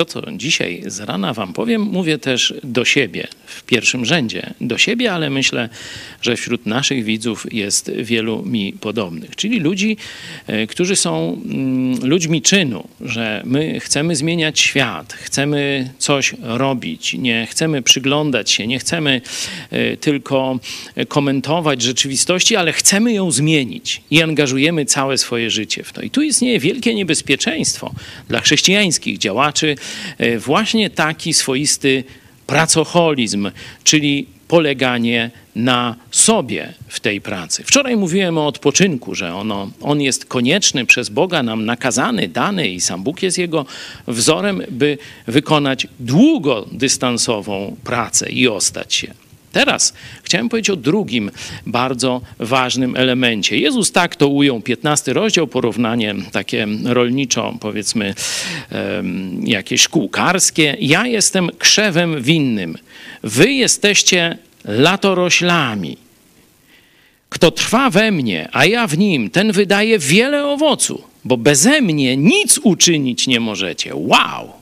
to, co dzisiaj z rana Wam powiem, mówię też do siebie w pierwszym rzędzie. Do siebie, ale myślę, że wśród naszych widzów jest wielu mi podobnych. Czyli ludzi, e, którzy są mm, ludźmi czynu, że my chcemy zmieniać świat, chcemy coś robić, nie chcemy przyglądać się, nie chcemy e, tylko komentować rzeczywistości, ale chcemy ją zmienić i angażujemy całe swoje życie w to. I tu istnieje wielkie niebezpieczeństwo dla chrześcijańskich działaczy, właśnie taki swoisty pracoholizm, czyli poleganie na sobie w tej pracy. Wczoraj mówiłem o odpoczynku, że ono, on jest konieczny przez Boga, nam nakazany, dany i sam Bóg jest jego wzorem, by wykonać długodystansową pracę i ostać się. Teraz chciałem powiedzieć o drugim bardzo ważnym elemencie. Jezus tak to ujął, 15 rozdział, porównanie takie rolniczo, powiedzmy, jakieś kółkarskie. Ja jestem krzewem winnym, wy jesteście latoroślami. Kto trwa we mnie, a ja w nim, ten wydaje wiele owocu, bo beze mnie nic uczynić nie możecie. Wow!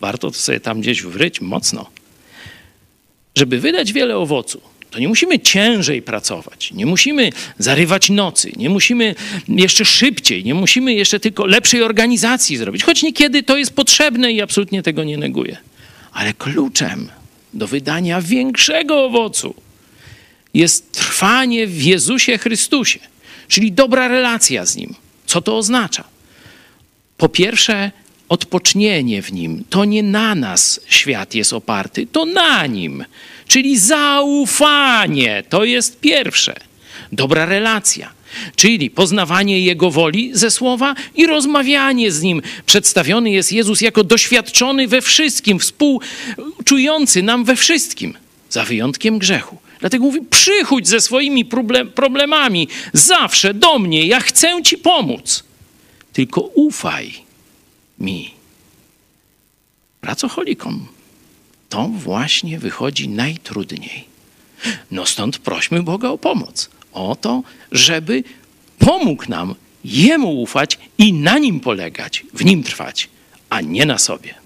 Warto to sobie tam gdzieś wryć mocno żeby wydać wiele owocu, to nie musimy ciężej pracować, nie musimy zarywać nocy, nie musimy jeszcze szybciej, nie musimy jeszcze tylko lepszej organizacji zrobić, choć niekiedy to jest potrzebne i absolutnie tego nie neguję. Ale kluczem do wydania większego owocu jest trwanie w Jezusie Chrystusie, czyli dobra relacja z Nim. Co to oznacza? Po pierwsze, odpocznienie w nim. To nie na nas świat jest oparty, to na nim. Czyli zaufanie to jest pierwsze. Dobra relacja. Czyli poznawanie Jego woli ze słowa i rozmawianie z Nim. Przedstawiony jest Jezus jako doświadczony we wszystkim, współczujący nam we wszystkim, za wyjątkiem grzechu. Dlatego mówi: przychódź ze swoimi problemami zawsze do mnie, ja chcę Ci pomóc. Tylko ufaj mi. Pracocholikom to właśnie wychodzi najtrudniej. No stąd prośmy Boga o pomoc. O to, żeby pomógł nam Jemu ufać i na Nim polegać, w Nim trwać, a nie na sobie.